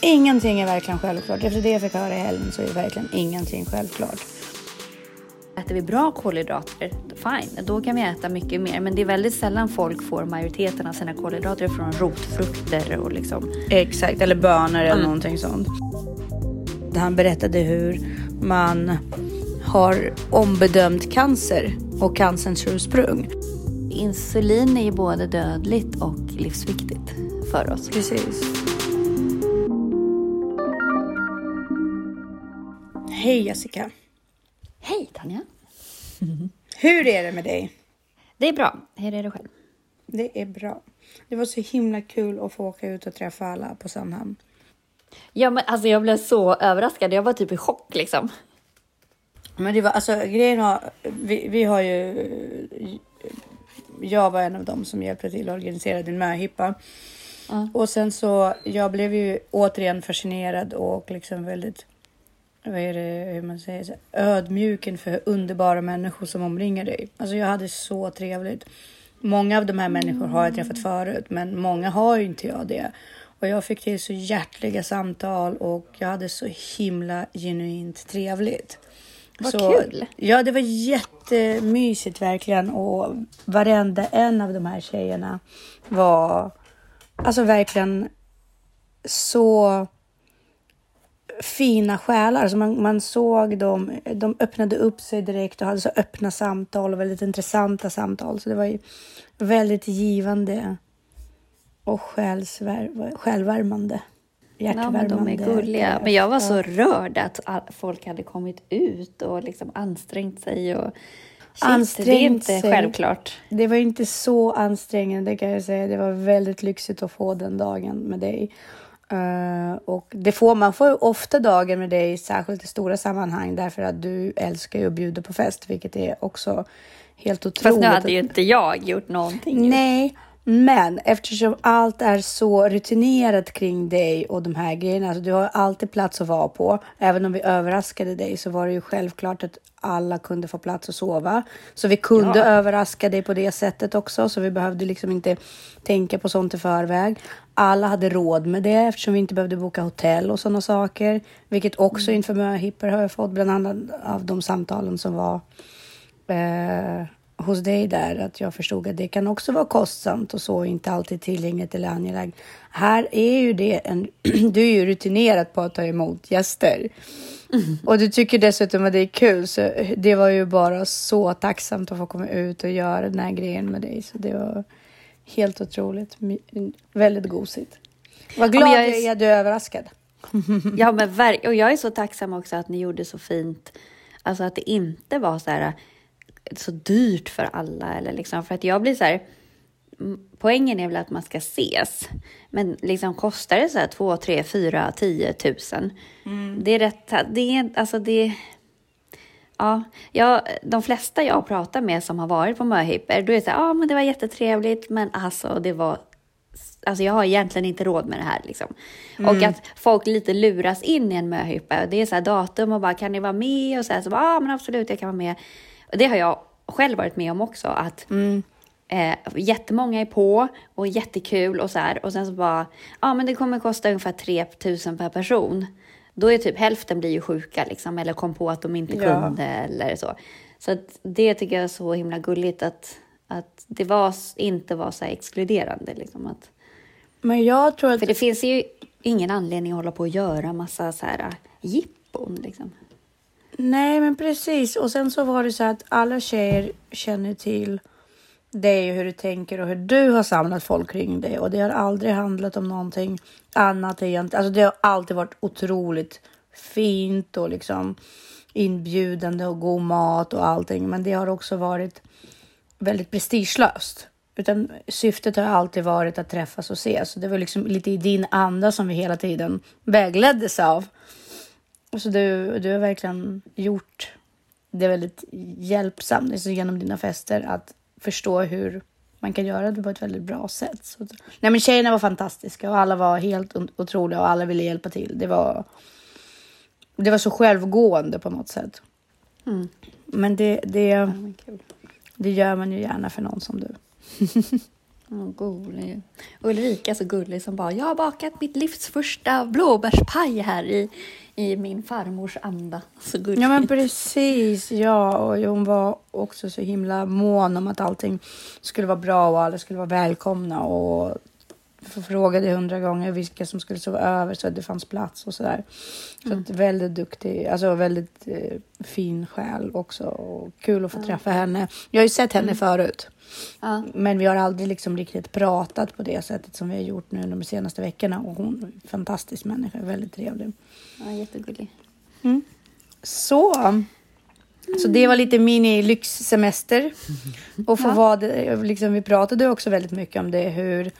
Ingenting är verkligen självklart. Efter det jag fick höra i helgen så är verkligen ingenting självklart. Äter vi bra kolhydrater, fine, då kan vi äta mycket mer. Men det är väldigt sällan folk får majoriteten av sina kolhydrater från rotfrukter och liksom. Exakt, eller bönor eller mm. någonting sånt. Han berättade hur man har ombedömt cancer och cancerns ursprung. Insulin är ju både dödligt och livsviktigt för oss. Precis. Hej Jessica. Hej Tanja. Hur är det med dig? Det är bra. Hur är det själv? Det är bra. Det var så himla kul att få åka ut och träffa alla på Sandhamn. Ja, men alltså jag blev så överraskad. Jag var typ i chock liksom. Men det var alltså grejen var, vi, vi har ju. Jag var en av dem som hjälpte till att organisera din möhippa. Mm. Och sen så, jag blev ju återigen fascinerad och liksom väldigt vad är det, hur man säger, så, ödmjuk inför underbara människor som omringar dig. Alltså jag hade så trevligt. Många av de här människorna har jag träffat förut, men många har ju inte jag det. Och jag fick till så hjärtliga samtal och jag hade så himla genuint trevligt. Vad så, kul! Ja, det var jättemysigt verkligen och varenda en av de här tjejerna var alltså verkligen så fina själar. Alltså man, man såg dem, de öppnade upp sig direkt och hade så öppna samtal och väldigt intressanta samtal. Så det var ju väldigt givande och självvärmande. Hjärtvärmande. Ja, men de är gulliga. Men jag var så rörd att folk hade kommit ut och liksom ansträngt sig. Och ansträngt det är inte sig. självklart. Det var inte så ansträngande kan jag säga. Det var väldigt lyxigt att få den dagen med dig. Uh, och det får, man får ofta dagar med dig, särskilt i stora sammanhang, därför att du älskar ju att bjuda på fest, vilket är också helt otroligt. Fast nu hade ju inte jag gjort någonting. Nej, men eftersom allt är så rutinerat kring dig och de här grejerna, alltså du har alltid plats att vara på. Även om vi överraskade dig så var det ju självklart att alla kunde få plats att sova. Så vi kunde ja. överraska dig på det sättet också, så vi behövde liksom inte tänka på sånt i förväg. Alla hade råd med det eftersom vi inte behövde boka hotell och sådana saker, vilket också mm. inför möhipper har jag fått bland annat av de samtalen som var eh, hos dig där att jag förstod att det kan också vara kostsamt och så inte alltid tillgängligt eller angeläget. Här är ju det en, du är ju rutinerad på att ta emot gäster. Mm. Och du tycker dessutom att det är kul, så det var ju bara så tacksamt att få komma ut och göra den här grejen med dig. Så det var helt otroligt, väldigt gosigt. Vad glad ja, jag är, att du är överraskad. ja, men och jag är så tacksam också att ni gjorde så fint. Alltså att det inte var så här så dyrt för alla. Eller liksom, för att jag blir så här, poängen är väl att man ska ses. Men liksom kostar det så här 2, 3, 4, 10 tusen. Mm. Det är rätt, det är, alltså det Ja, jag, de flesta jag pratar med som har varit på möhipper, då är det så här, ja men det var jättetrevligt, men alltså det var Alltså jag har egentligen inte råd med det här. Liksom. Mm. Och att folk lite luras in i en möhippa. Det är så här datum och bara, kan ni vara med? Och så här, så ja men absolut, jag kan vara med. Det har jag själv varit med om också. Att mm. eh, jättemånga är på och jättekul och så här. Och sen så bara, ja men det kommer kosta ungefär 3000 per person. Då är typ hälften blir ju sjuka liksom, eller kom på att de inte ja. kunde eller så. Så det tycker jag är så himla gulligt att, att det var, inte var så exkluderande. Liksom, att, men jag tror att... För det finns ju ingen anledning att hålla på och göra massa så här jippon. Liksom. Nej, men precis. Och sen så var det så att alla tjejer känner till dig och hur du tänker och hur du har samlat folk kring dig. Och det har aldrig handlat om någonting annat egentligen. Alltså det har alltid varit otroligt fint och liksom inbjudande och god mat och allting. Men det har också varit väldigt prestigelöst. Utan syftet har alltid varit att träffas och ses. Så det var liksom lite i din anda som vi hela tiden vägleddes av. Så du, du har verkligen gjort det väldigt hjälpsamt alltså genom dina fester att förstå hur man kan göra det på ett väldigt bra sätt. Så, nej, men tjejerna var fantastiska och alla var helt otroliga och alla ville hjälpa till. Det var, det var så självgående på något sätt. Mm. Men det, det, det gör man ju gärna för någon som du. Oh, gullig. Ulrika är så gullig som bara, jag har bakat mitt livs första blåbärspaj här i, i min farmors anda. Så gullig. Ja men precis, ja. Och hon var också så himla mån om att allting skulle vara bra och alla skulle vara välkomna. Och frågade hundra gånger vilka som skulle sova över så att det fanns plats och sådär. Så mm. att väldigt duktig, alltså väldigt eh, fin själ också. Och kul att få träffa henne. Jag har ju sett henne mm. förut. Men vi har aldrig liksom riktigt pratat på det sättet som vi har gjort nu de senaste veckorna. Och hon är en fantastisk människa, väldigt trevlig. Ja, jättegullig. Mm. Så. Så det var lite mini lyxsemester. Och få ja. vara det, liksom, vi pratade också väldigt mycket om det, hur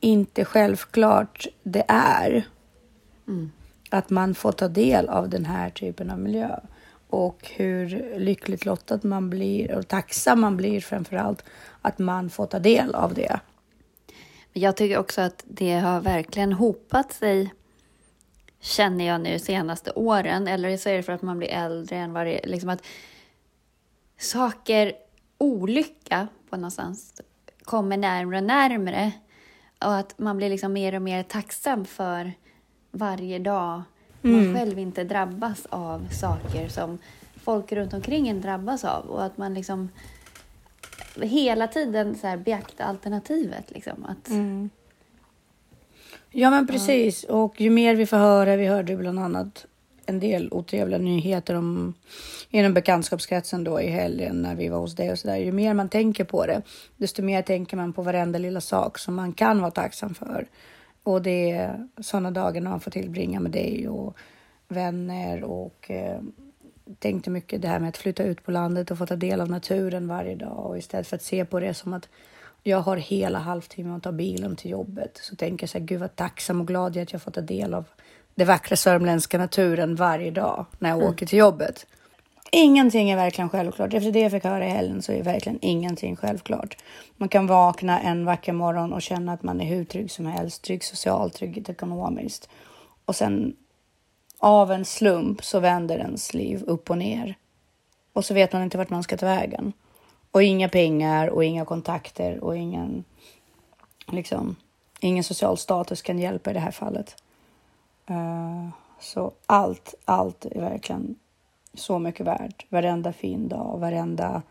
inte självklart det är. Mm. Att man får ta del av den här typen av miljö. Och hur lyckligt lottad man blir och tacksam man blir framför allt att man får ta del av det. Jag tycker också att det har verkligen hopat sig känner jag nu senaste åren, eller så är det för att man blir äldre än vad det är, liksom att saker, olycka på någonstans, kommer närmare och närmare. Och att man blir liksom mer och mer tacksam för varje dag mm. man själv inte drabbas av saker som folk runt omkring en drabbas av. Och att man liksom hela tiden så här beaktar alternativet. Liksom, att, mm. Ja men precis ja. och ju mer vi får höra, vi hörde bland annat en del otrevliga nyheter om inom bekantskapskretsen då i helgen när vi var hos dig och så där. Ju mer man tänker på det, desto mer tänker man på varenda lilla sak som man kan vara tacksam för. Och det är sådana dagar när man får tillbringa med dig och vänner och eh, tänkte mycket det här med att flytta ut på landet och få ta del av naturen varje dag och istället för att se på det som att jag har hela halvtimmen att ta bilen till jobbet så tänker jag så här, gud vad tacksam och glad jag är att jag får ta del av det vackra sörmländska naturen varje dag när jag mm. åker till jobbet. Ingenting är verkligen självklart. Efter det jag fick höra i helgen så är verkligen ingenting självklart. Man kan vakna en vacker morgon och känna att man är hur trygg som helst, trygg socialt, trygg ekonomiskt. Och sen av en slump så vänder ens liv upp och ner. Och så vet man inte vart man ska ta vägen. Och inga pengar och inga kontakter och ingen, liksom, ingen social status kan hjälpa i det här fallet. Uh, så allt, allt är verkligen så mycket värt. Varenda fin dag, varenda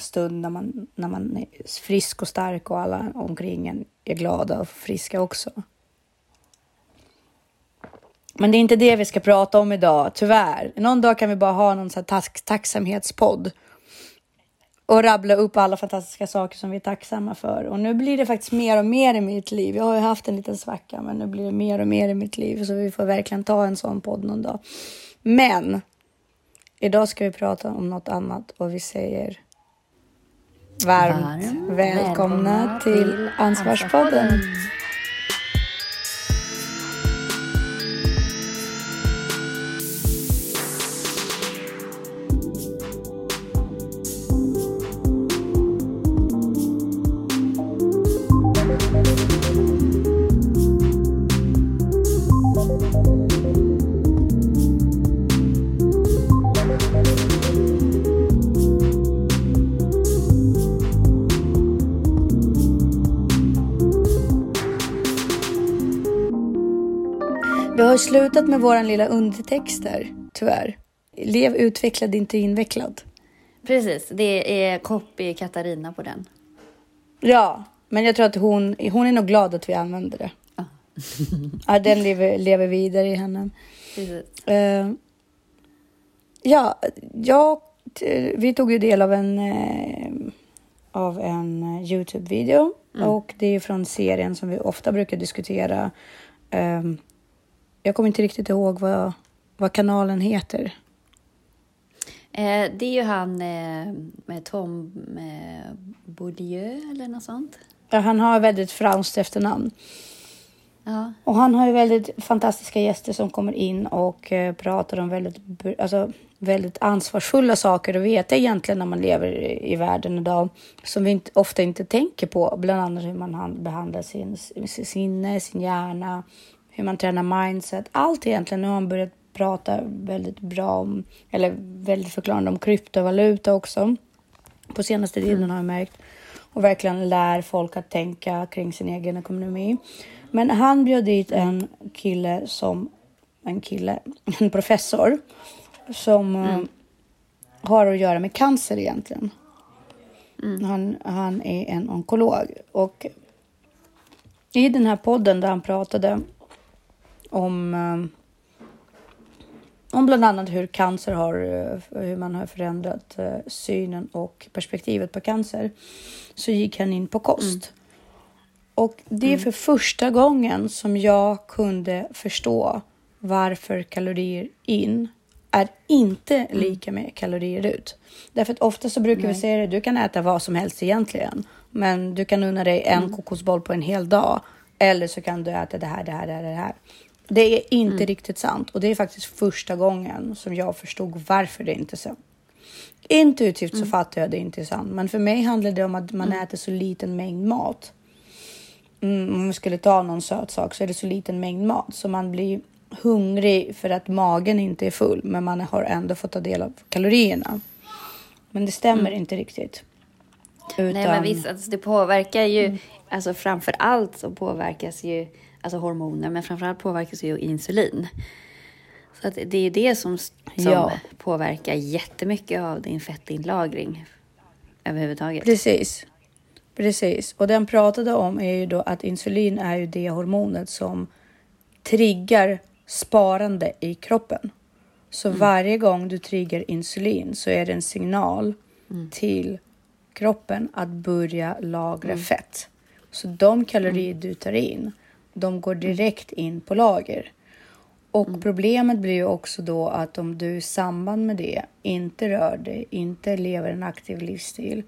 stund när man, när man är frisk och stark och alla omkring en är glada och friska också. Men det är inte det vi ska prata om idag, tyvärr. Någon dag kan vi bara ha någon sån tack tacksamhetspodd och rabbla upp alla fantastiska saker som vi är tacksamma för. Och nu blir det faktiskt mer och mer i mitt liv. Jag har ju haft en liten svacka, men nu blir det mer och mer i mitt liv, så vi får verkligen ta en sån podd någon dag. Men idag ska vi prata om något annat och vi säger varmt, varmt välkomna, välkomna till Ansvarspodden. Ansvarspodden. Har slutat med våran lilla undertext där, tyvärr. Lev utvecklad, inte invecklad. Precis, det är copy Katarina på den. Ja, men jag tror att hon, hon är nog glad att vi använder det. Ja, ja den lever, lever vidare i henne. Precis. Uh, ja, ja, vi tog ju del av en, uh, av en Youtube-video mm. och det är från serien som vi ofta brukar diskutera. Um, jag kommer inte riktigt ihåg vad, vad kanalen heter. Eh, det är ju han eh, med Tom eh, Bourdieu eller något sånt. Ja, han har väldigt franskt efternamn. Ja. Och han har ju väldigt fantastiska gäster som kommer in och eh, pratar om väldigt, alltså, väldigt ansvarsfulla saker att veta egentligen när man lever i, i världen idag. Som vi inte, ofta inte tänker på. Bland annat hur man behandlar sin sinne, sin hjärna, hur man tränar mindset. Allt egentligen. Nu har han börjat prata väldigt bra om, eller väldigt förklarande om kryptovaluta också. På senaste tiden mm. har jag märkt. och verkligen lär folk att tänka kring sin egen ekonomi. Men han bjöd dit en kille som en kille, en professor som mm. har att göra med cancer egentligen. Mm. Han, han är en onkolog och i den här podden där han pratade om eh, om bland annat hur cancer har, eh, hur man har förändrat eh, synen och perspektivet på cancer, så gick han in på kost. Mm. Och det är mm. för första gången som jag kunde förstå varför kalorier in är inte mm. lika med kalorier ut. Därför att ofta så brukar Nej. vi säga det, du kan äta vad som helst egentligen, men du kan unna dig en mm. kokosboll på en hel dag. Eller så kan du äta det här, det här, det här, det här. Det är inte mm. riktigt sant och det är faktiskt första gången som jag förstod varför det inte är sant. Intuitivt mm. så fattar jag det inte är sant, men för mig handlar det om att man mm. äter så liten mängd mat. Mm, om vi skulle ta någon söt sak så är det så liten mängd mat så man blir hungrig för att magen inte är full, men man har ändå fått ta del av kalorierna. Men det stämmer mm. inte riktigt. Utan... Nej, men visst, alltså, det påverkar ju, mm. alltså framför allt så påverkas ju alltså hormoner, men framförallt påverkas ju insulin. Så det är ju det som, som ja. påverkar jättemycket av din fettinlagring överhuvudtaget. Precis. Precis. Och den pratade om är ju då att insulin är ju det hormonet som triggar sparande i kroppen. Så mm. varje gång du triggar insulin så är det en signal mm. till kroppen att börja lagra mm. fett. Så de kalorier mm. du tar in de går direkt in på lager. Och mm. problemet blir ju också då att om du i samband med det inte rör dig, inte lever en aktiv livsstil,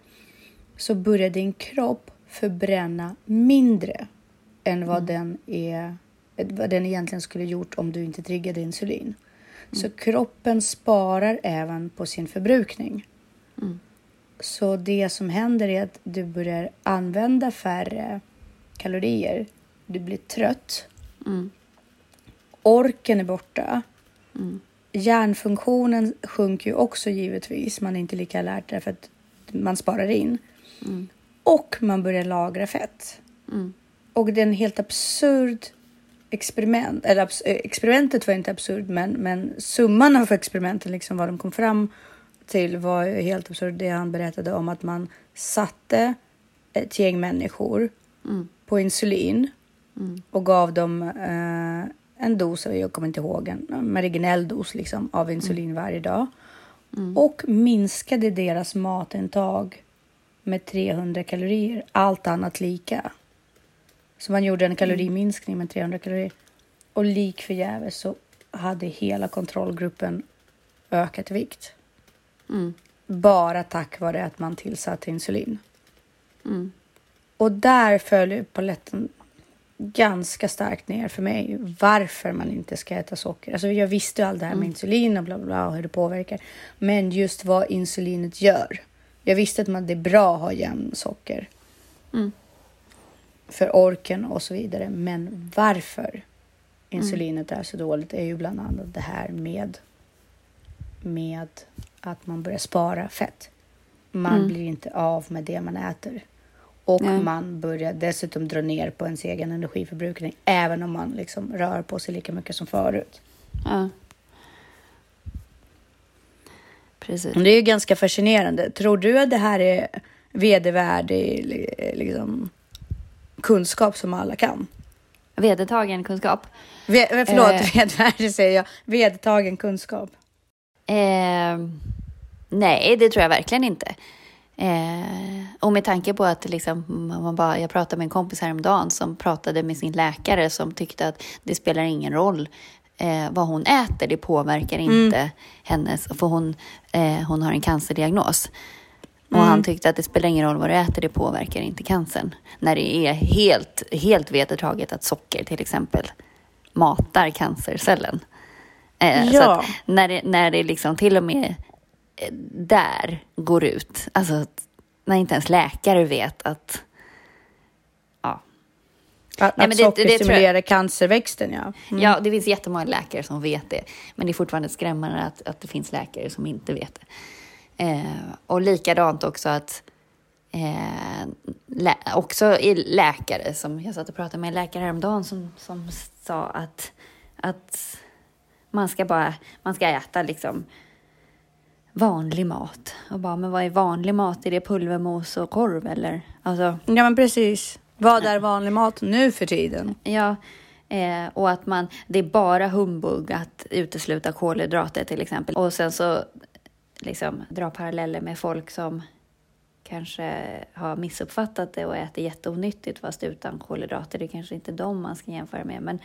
så börjar din kropp förbränna mindre än vad, mm. den, är, vad den egentligen skulle gjort om du inte triggade insulin. Mm. Så kroppen sparar även på sin förbrukning. Mm. Så det som händer är att du börjar använda färre kalorier du blir trött. Mm. Orken är borta. Mm. Hjärnfunktionen sjunker ju också givetvis. Man är inte lika alert därför att man sparar in. Mm. Och man börjar lagra fett. Mm. Och det är en helt absurd experiment. Eller abs experimentet var inte absurd, men, men summan av experimenten, liksom vad de kom fram till var helt absurd. Det han berättade om att man satte ett gäng människor mm. på insulin Mm. Och gav dem eh, en dos, jag kommer inte ihåg, en marginell dos liksom, av insulin mm. varje dag. Mm. Och minskade deras matintag med 300 kalorier, allt annat lika. Så man gjorde en kaloriminskning med 300 kalorier. Och lik förgäves så hade hela kontrollgruppen ökat vikt. Mm. Bara tack vare att man tillsatte insulin. Mm. Och där föll paletten ganska starkt ner för mig varför man inte ska äta socker. Alltså jag visste allt det här med mm. insulin och bla, bla bla och hur det påverkar. Men just vad insulinet gör. Jag visste att man, det är bra att ha jämn socker. Mm. För orken och så vidare. Men varför insulinet mm. är så dåligt är ju bland annat det här med, med att man börjar spara fett. Man mm. blir inte av med det man äter. Och Nej. man börjar dessutom dra ner på ens egen energiförbrukning, även om man liksom rör på sig lika mycket som förut. Ja. Precis. Det är ju ganska fascinerande. Tror du att det här är vedervärdig liksom, kunskap som alla kan? Vedertagen kunskap? Ve förlåt, eh. vedervärdig säger jag. Vedertagen kunskap. Eh, nej, det tror jag verkligen inte. Eh, och med tanke på att liksom, man bara, jag pratade med en kompis häromdagen som pratade med sin läkare som tyckte att det spelar ingen roll eh, vad hon äter, det påverkar mm. inte mm. hennes, för hon, eh, hon har en cancerdiagnos. Och mm. han tyckte att det spelar ingen roll vad du äter, det påverkar inte cancern. När det är helt, helt vedertaget att socker till exempel matar cancercellen. Eh, ja. När det, när det liksom till och med där går ut. Alltså när inte ens läkare vet att... Ja. Att, Nej, att socker det, det stimulerar jag... cancerväxten, ja. Mm. Ja, det finns jättemånga läkare som vet det. Men det är fortfarande skrämmande att, att det finns läkare som inte vet det. Eh, och likadant också att eh, lä också i läkare som jag satt och pratade med en läkare häromdagen som, som sa att, att man ska bara man ska äta liksom vanlig mat. Och bara, men vad är vanlig mat? Är det pulvermos och korv eller? Alltså, Ja, men precis. Vad är vanlig mat nu för tiden? ja, eh, och att man, det är bara humbug att utesluta kolhydrater till exempel. Och sen så liksom dra paralleller med folk som kanske har missuppfattat det och äter jätteonyttigt fast utan kolhydrater. Det är kanske inte de man ska jämföra med. Men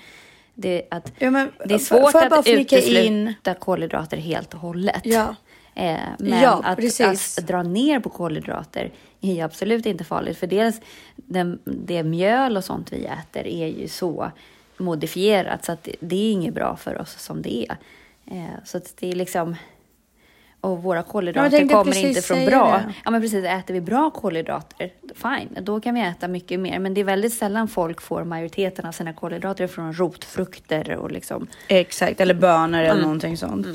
det, att, Ja, men, det är svårt att utesluta in? kolhydrater helt och hållet. Ja. Eh, men Ja, att, precis. att dra ner på kolhydrater är ju absolut inte farligt. För dels den, det mjöl och sånt vi äter är ju så modifierat så att det, det är inget bra för oss som det är. Eh, så att det är liksom... Och våra kolhydrater kommer inte från bra... det. Ja men precis, äter vi bra kolhydrater, fine, då kan vi äta mycket mer. Men det är väldigt sällan folk får majoriteten av sina kolhydrater från rotfrukter och liksom... Exakt, eller bönor eller någonting sånt.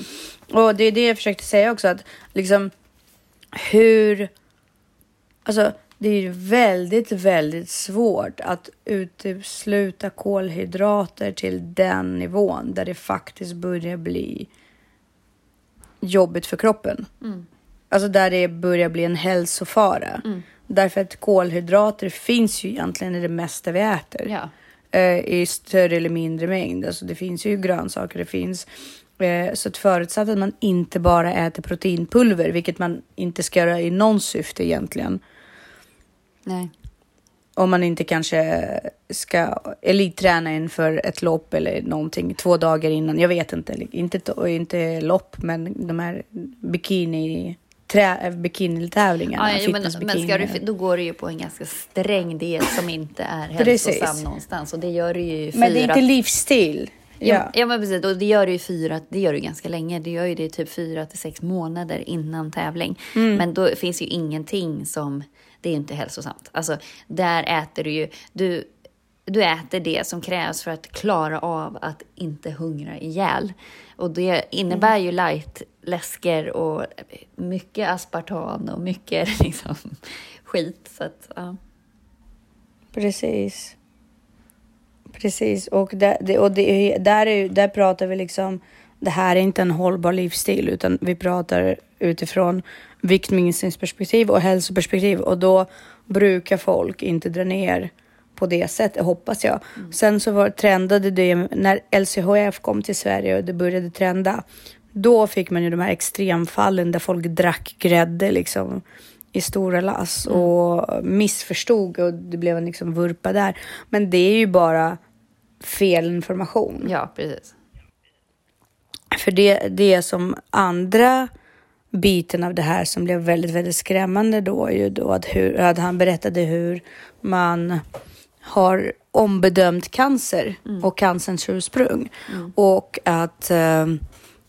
Och det är det jag försökte säga också att liksom hur... Alltså det är ju väldigt, väldigt svårt att utesluta kolhydrater till den nivån där det faktiskt börjar bli jobbigt för kroppen. Alltså där det börjar bli en hälsofara. Därför att kolhydrater finns ju egentligen i det mesta vi äter Ja. eh, i större eller mindre mängd. Alltså det finns ju grönsaker, det finns eh, så att förutsatt att man inte bara äter proteinpulver, vilket man inte ska göra i någon syfte egentligen. Nej. Om man inte kanske ska elitträna inför ett lopp eller någonting två dagar innan. Jag vet inte, inte, inte lopp, men de här bikini trä, bikinitävlingarna. Ja, men, men ska du, då går det ju på en ganska sträng diet som inte är Precis. hälsosam någonstans. Och det gör det ju fyra... men det är inte livsstil. Ja. Ja. ja, men precis. Och det gör det ju fyra, det gör ju ganska länge. Det gör ju det typ fyra till sex månader innan tävling. Mm. Men då finns ju ingenting som, det är ju inte hälsosamt. Alltså, där äter du ju, du, du äter det som krävs för att klara av att inte hungra ihjäl. Och det innebär ju light läsker och mycket aspartam och mycket liksom skit. Så att, ja. Precis. Precis, och, där, det, och det, där, är, där pratar vi liksom, det här är inte en hållbar livsstil utan vi pratar utifrån viktminskningsperspektiv och hälsoperspektiv och då brukar folk inte dra ner på det sättet, hoppas jag. Sen så var, trendade det när LCHF kom till Sverige och det började trenda. Då fick man ju de här extremfallen där folk drack grädde liksom i stora lass och missförstod och det blev en liksom vurpa där. Men det är ju bara fel information. ja, precis. För det, det som andra biten av det här som blev väldigt, väldigt skrämmande då ju då att, hur, att han berättade hur man har ombedömt cancer och cancerns ursprung. Och att eh,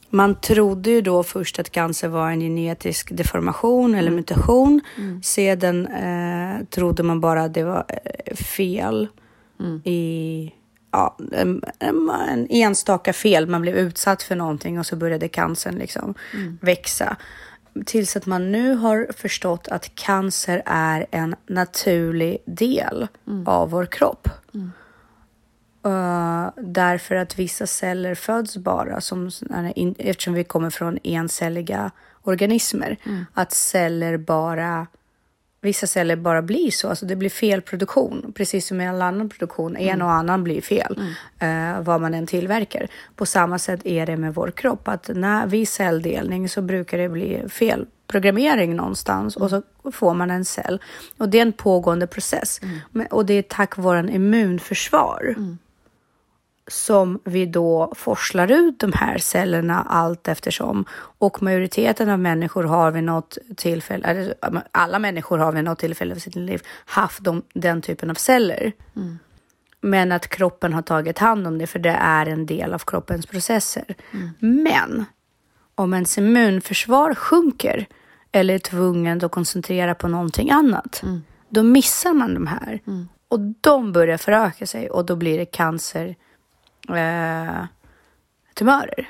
man trodde ju då först att cancer var en genetisk deformation eller mutation. Sedan eh, trodde man bara att det var eh, fel i ja, en, en, en enstaka fel. Man blev utsatt för någonting och så började cancern liksom växa. Tills att man nu har förstått att cancer är en naturlig del av vår kropp. Uh, därför att vissa celler föds bara som eftersom vi kommer från encelliga organismer. Att celler bara vissa celler bara blir så. Alltså det blir felproduktion, precis som i all annan produktion. En och annan blir fel, eh, vad man än tillverkar. På samma sätt är det med vår kropp, att när vid celldelning så brukar det bli felprogrammering någonstans och så får man en cell. Och det är en pågående process. Men, och det är tack vare immunförsvar som vi då forslar ut de här cellerna allt eftersom. Och majoriteten av människor har vid något tillfälle, eller alla människor har vid något tillfälle i sitt liv haft de, den typen av celler. Men att kroppen har tagit hand om det för det är en del av kroppens processer. Men om ens immunförsvar sjunker eller är tvungen att koncentrera på någonting annat, då missar man de här. Och de börjar föröka sig och då blir det cancer eh, tumörer.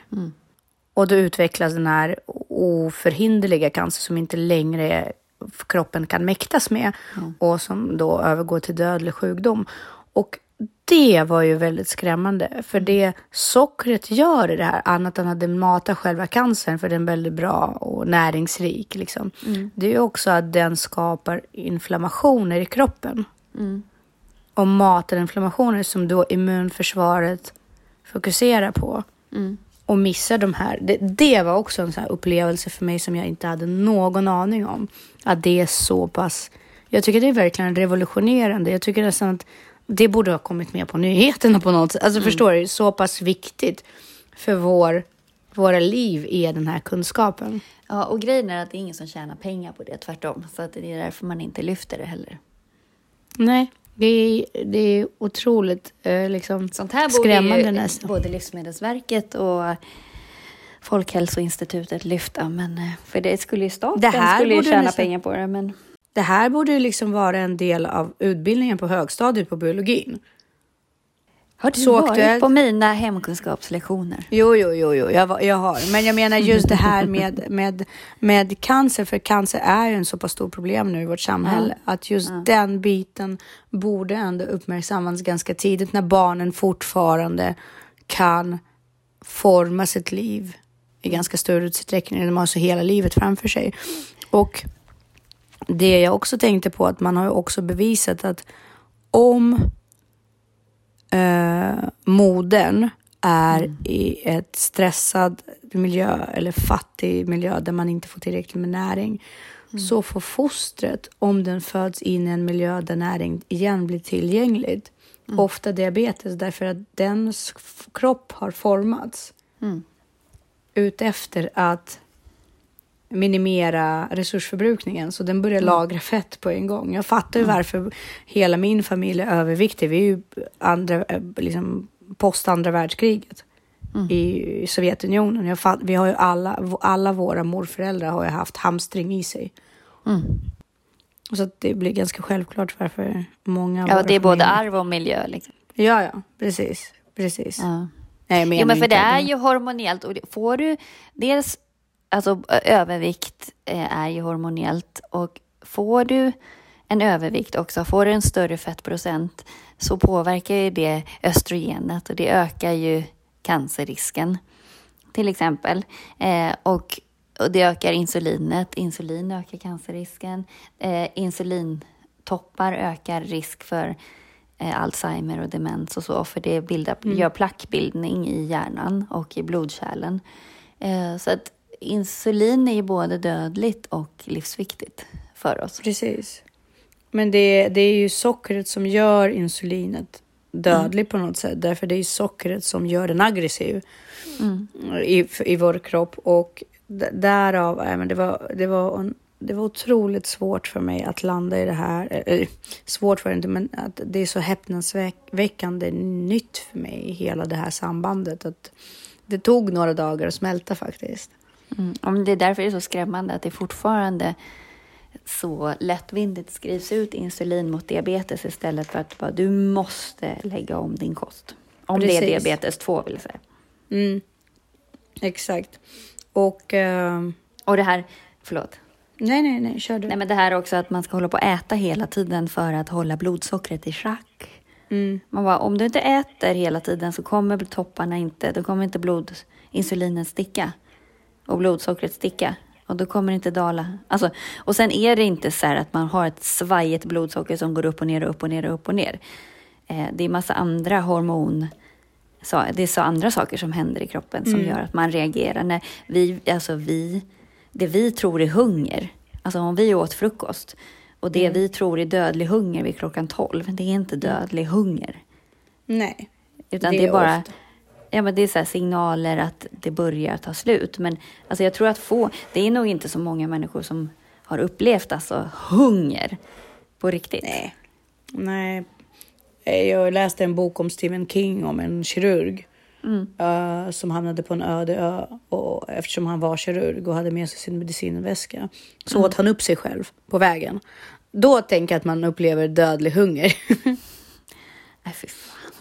Och då utvecklas den här oförhinderliga cancer som inte längre kroppen kan mäktas med och som då övergår till dödlig sjukdom. Och det var ju väldigt skrämmande, för det sockret gör i det här, annat än att det matar själva cancern, för den är väldigt bra och näringsrik, liksom. det är ju också att den skapar inflammationer i kroppen. Och matar inflammationer som då immunförsvaret fokuserar på. Och missar de här. Det, det var också en sån upplevelse för mig som jag inte hade någon aning om. Att det är så pass... Jag tycker det är verkligen revolutionerande. Jag tycker nästan att det borde ha kommit med på nyheterna på något sätt. Alltså förstår du? Så pass viktigt för vår, våra liv är den här kunskapen. Ja, och grejen är att det är ingen som tjänar pengar på det, tvärtom. Så att det är därför man inte lyfter det heller. Nej, det är, det är otroligt eh, liksom, Sånt här borde skrämmande ju nästan. både Livsmedelsverket och Folkhälsoinstitutet lyfta. Men, eh, för det skulle ju staten Det här skulle ju borde tjäna nästan- pengar på det. Men Det här borde ju liksom vara en del av utbildningen på högstadiet på biologin. Har du Så varit aktuellt. på mina hemkunskapslektioner? Jo, jo, jo, jo. Jag, jag har. Men jag menar just det här med, med, med cancer, för cancer är ju en så pass stor problem nu i vårt samhälle. Att just den biten borde ändå uppmärksammas ganska tidigt när barnen fortfarande kan forma sitt liv i ganska stor utsträckning. De har så hela livet framför sig. Och det jag också tänkte på att man har ju också bevisat att om eh, modern är i ett stressad miljö eller fattig miljö där man inte får tillräckligt med näring. Så får fostret, om den föds in i en miljö där näring igen blir tillgängligt, ofta diabetes därför att dens kropp har formats utefter att minimera resursförbrukningen så den börjar lagra fett på en gång. Jag fattar ju varför hela min familj är överviktig. Vi är ju andra, eh, liksom, post andra världskriget i Sovjetunionen. Fatt, vi har ju alla, alla våra morföräldrar har ju haft hamstring i sig. Så att det blir ganska självklart varför många Ja, det är både arv och miljö. Liksom. Ja, ja, precis. precis. Ja. Nej, menar Jo, men för inte det är ju hormonellt och får du dels, alltså övervikt eh, är ju hormonellt och får du en övervikt också, får du en större fettprocent så påverkar ju det östrogenet och det ökar ju cancerrisken till exempel. Eh, och, och det ökar insulinet, insulin ökar cancerrisken, eh, insulintoppar ökar risk för eh, Alzheimer och demens och så, för det bildar, gör plackbildning i hjärnan och i blodkärlen. Eh, så att insulin är ju både dödligt och livsviktigt för oss. Precis. Men det, det är ju sockret som gör insulinet dödligt på något sätt. Därför det är sockret som gör den aggressiv i, i vår kropp. Och därav, äh, men det, var, det, var en, det var otroligt svårt för mig att landa i det här. Eh, svårt var det inte, men att det är så häpnadsväckande nytt för mig, hela det här sambandet. Att det tog några dagar att smälta faktiskt. Mm. Det är därför det är så skrämmande att det fortfarande så lättvindigt skrivs ut insulin mot diabetes istället för att bara, du måste lägga om din kost. Om det är Precis. diabetes 2 vill säga. Mm. Exakt. Och... ehm, Och det här, förlåt. nej, nej, nej, kör du. Nej men det här också att man ska hålla på och äta hela tiden för att hålla blodsockret i schack. Mm. Man bara, om du inte äter hela tiden så kommer topparna inte, då kommer inte blod, insulinet sticka och blodsockret sticka och då kommer det inte dala. Alltså, och sen är det inte så här att man har ett svajigt blodsocker som går upp och ner och upp och ner och upp och ner. Eh, det är massa andra hormon, så, det är så andra saker som händer i kroppen som gör att man reagerar. När vi, alltså vi, det vi tror är hunger, alltså om vi åt frukost och det vi tror är dödlig hunger vid klockan 12, det är inte dödlig hunger. Nej. Utan Det det är, är bara ofta. Ja, men det är så här signaler att det börjar ta slut. Men alltså, jag tror att få, det är nog inte så många människor som har upplevt alltså, hunger på riktigt. Nej. Nej. Eh, Jag läste en bok om Stephen King om en kirurg eh, som hamnade på en öde ö och eftersom han var kirurg och hade med sig sin medicinväska så åt han upp sig själv på vägen. Då tänker jag att man upplever dödlig hunger. Nej, fy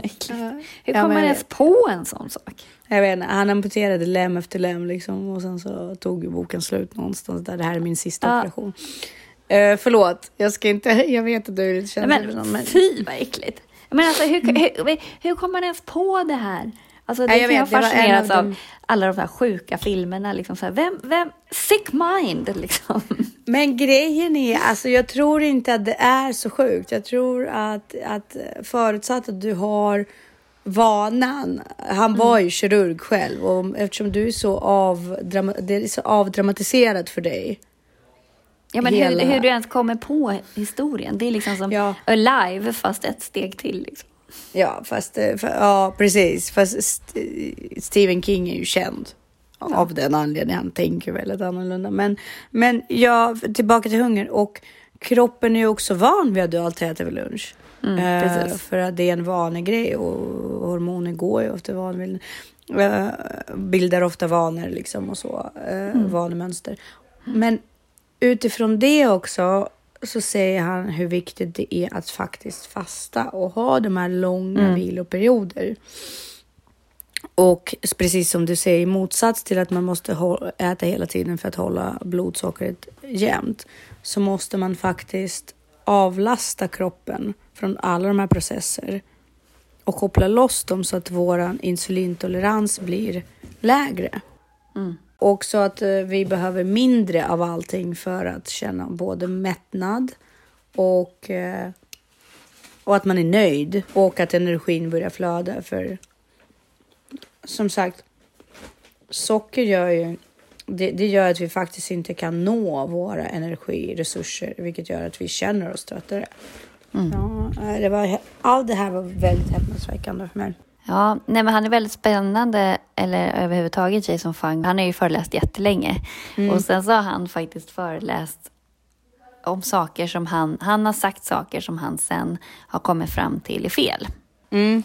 Hur Ja, kommer men- man ens på en sån sak? Jag vet inte, han amputerade lem efter lem liksom och sen så tog boken slut någonstans där. Det här är min sista Ja. operation. Eh, förlåt, jag ska inte, jag vet att du för Men sånt, men... fy vad äckligt. Men alltså hur, hur, hur kom man ens på det här? Alltså det Ja, jag kan jag vet, det av de- alla de här sjuka filmerna. Liksom så här, vem, vem, sick mind liksom. Men grejen är, alltså jag tror inte att det är så sjukt. Jag tror att, att förutsatt att du har vanan. Han var ju kirurg själv och eftersom du är så avdrama, det är så avdramatiserat för dig. Ja, men Hela- hur, hur du ens kommer på historien. Det är liksom som Ja. Alive fast ett steg till. Liksom. Ja, fast, eh, för, ja precis. Fast St- Stephen King är ju känd. Av den anledningen. Han tänker väldigt annorlunda. Men, men ja, tillbaka till hunger. Och kroppen är ju också van vid att du alltid äter vid lunch. Mm, precis. för att det är en vanegrej och hormoner går ju efter vanor. Uh, bildar ofta vanor liksom och så. Uh, Vanemönster. Men utifrån det också så säger han hur viktigt det är att faktiskt fasta och ha de här långa viloperioder. Och precis som du säger, i motsats till att man måste äta hela tiden för att hålla blodsockret jämnt, så måste man faktiskt avlasta kroppen från alla de här processer och koppla loss dem så att våran insulintolerans blir lägre. Och så att eh, vi behöver mindre av allting för att känna både mättnad och, eh, och att man är nöjd och att energin börjar flöda. För som sagt, socker gör ju det, det gör att vi faktiskt inte kan nå våra energiresurser, vilket gör att vi känner oss tröttare. Ja, eh, det var, allt det här var väldigt häpnadsväckande för mig. Ja, nej men han är väldigt spännande, eller överhuvudtaget Jason Fung. Han har ju föreläst jättelänge. Och sen så har han faktiskt föreläst om saker som han, han har sagt saker som han sen har kommit fram till är fel. Mm.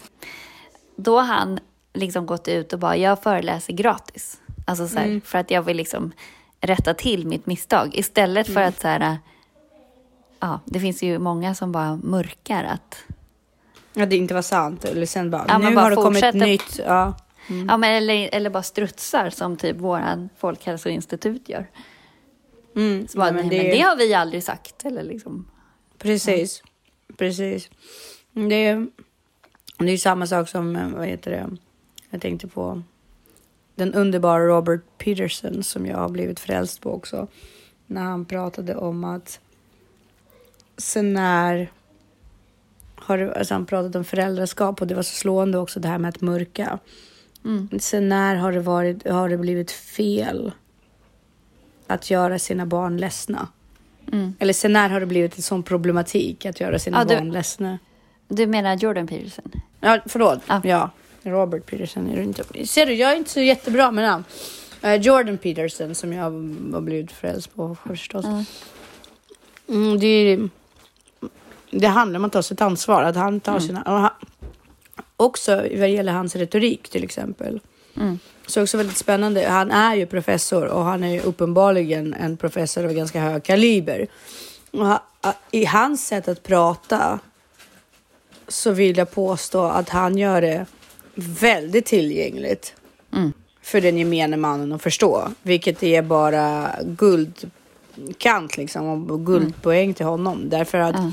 Då har han liksom gått ut och bara, jag föreläser gratis. Alltså så här, för att jag vill liksom rätta till mitt misstag. Istället för att så här, ja, det finns ju många som bara mörkar att Ja, det inte var sant. Eller sen bara, Ja, men nu bara har det kommit nytt. Ja. Ja, men eller, eller bara strutsar som typ våran Folkhälsoinstitut gör. Mm. Så bara, Ja, nej, men men det, det har vi aldrig sagt. Eller liksom. Precis. Precis. Det är, det är ju samma sak som, eh, vad heter det, jag tänkte på den underbara Robert Peterson som jag har blivit frälst på också. När han pratade om att sen när har du, alltså han pratade om föräldraskap och det var så slående också det här med att mörka. Mm. Sen när har det, varit, har det blivit fel att göra sina barn ledsna? Mm. Eller sen när har det blivit en sån problematik att göra sina Ja, du- barn ledsna? Du menar Jordan Peterson? Ja, förlåt. Ja. Ja. Robert Peterson är det inte. Ser du, jag är inte så jättebra med namn. Eh, Jordan Peterson som jag har blivit frälst på förstås. Ja. Mm, det, är- det handlar om att ta sitt ansvar. Att han tar Mm. sina... och han, också vad gäller hans retorik till exempel. Mm. Så också väldigt spännande. Han är ju professor och han är ju uppenbarligen en professor av ganska hög kaliber. Och ha- I hans sätt att prata så vill jag påstå att han gör det väldigt tillgängligt Mm. för den gemene mannen att förstå, vilket är bara guldkant liksom och guldpoäng till honom därför att Ja.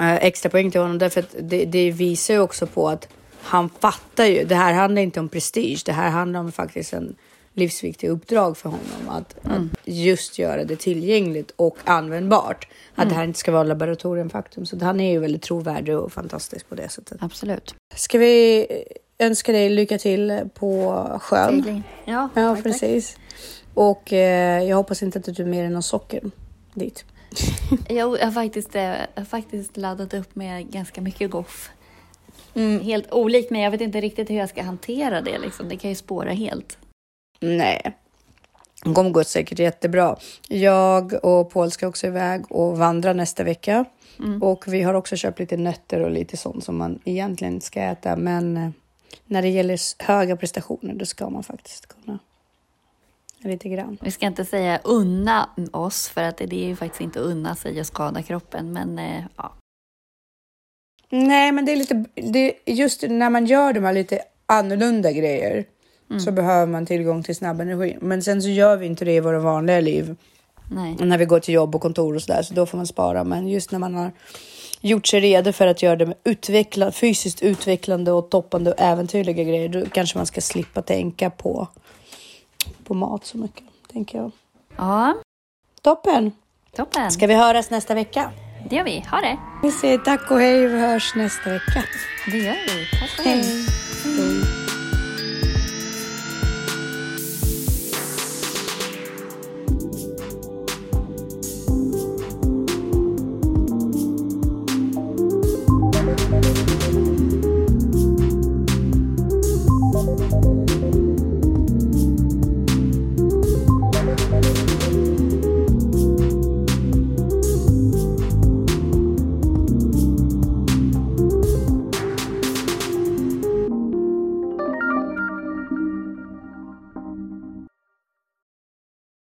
Eh, extra poäng till honom därför att det, det visar ju också på att han fattar ju. Det här handlar inte om prestige. Det här handlar om faktiskt en livsviktig uppdrag för honom att, att just göra det tillgängligt och användbart. Att det här inte ska vara laboratoriumfaktum. Så han är ju väldigt trovärdig och fantastisk på det sättet. Absolut. Ska vi önska dig lycka till på sjön? Ja, Ja, tack, tack. precis. Och eh, jag hoppas inte att du tar med dig någon socker dit. Jag har faktiskt, eh, har faktiskt laddat upp med ganska mycket goff. Mm. Helt olikt mig. Jag vet inte riktigt hur jag ska hantera det. Liksom. Det kan ju spåra helt. Nej. Det kommer gå säkert jättebra. Jag och Paul ska också iväg och vandra nästa vecka. Och vi har också köpt lite nötter och lite sånt som man egentligen ska äta. Men eh, när det gäller höga prestationer, då ska man faktiskt kunna lite grann. Vi ska inte säga unna oss, för att det är ju faktiskt inte unna sig att skada kroppen. Men eh, ja, Nej, men det är lite det, just när man gör de här lite annorlunda grejer så behöver man tillgång till snabb energi. Men sen så gör vi inte det i våra vanliga liv. Nej. när vi går till jobb och kontor och sådär. Så då får man spara. Men just när man har gjort sig redo för att göra det med utveckla, fysiskt utvecklande och toppande och äventyrliga grejer. Då kanske man ska slippa tänka på, på mat så mycket, tänker jag. Ja, Toppen! toppen. Ska vi höras nästa vecka? Det gör vi. Ha det. Vi säger tack och hej vi hörs nästa vecka. Det gör vi. Tack och hej. Hej!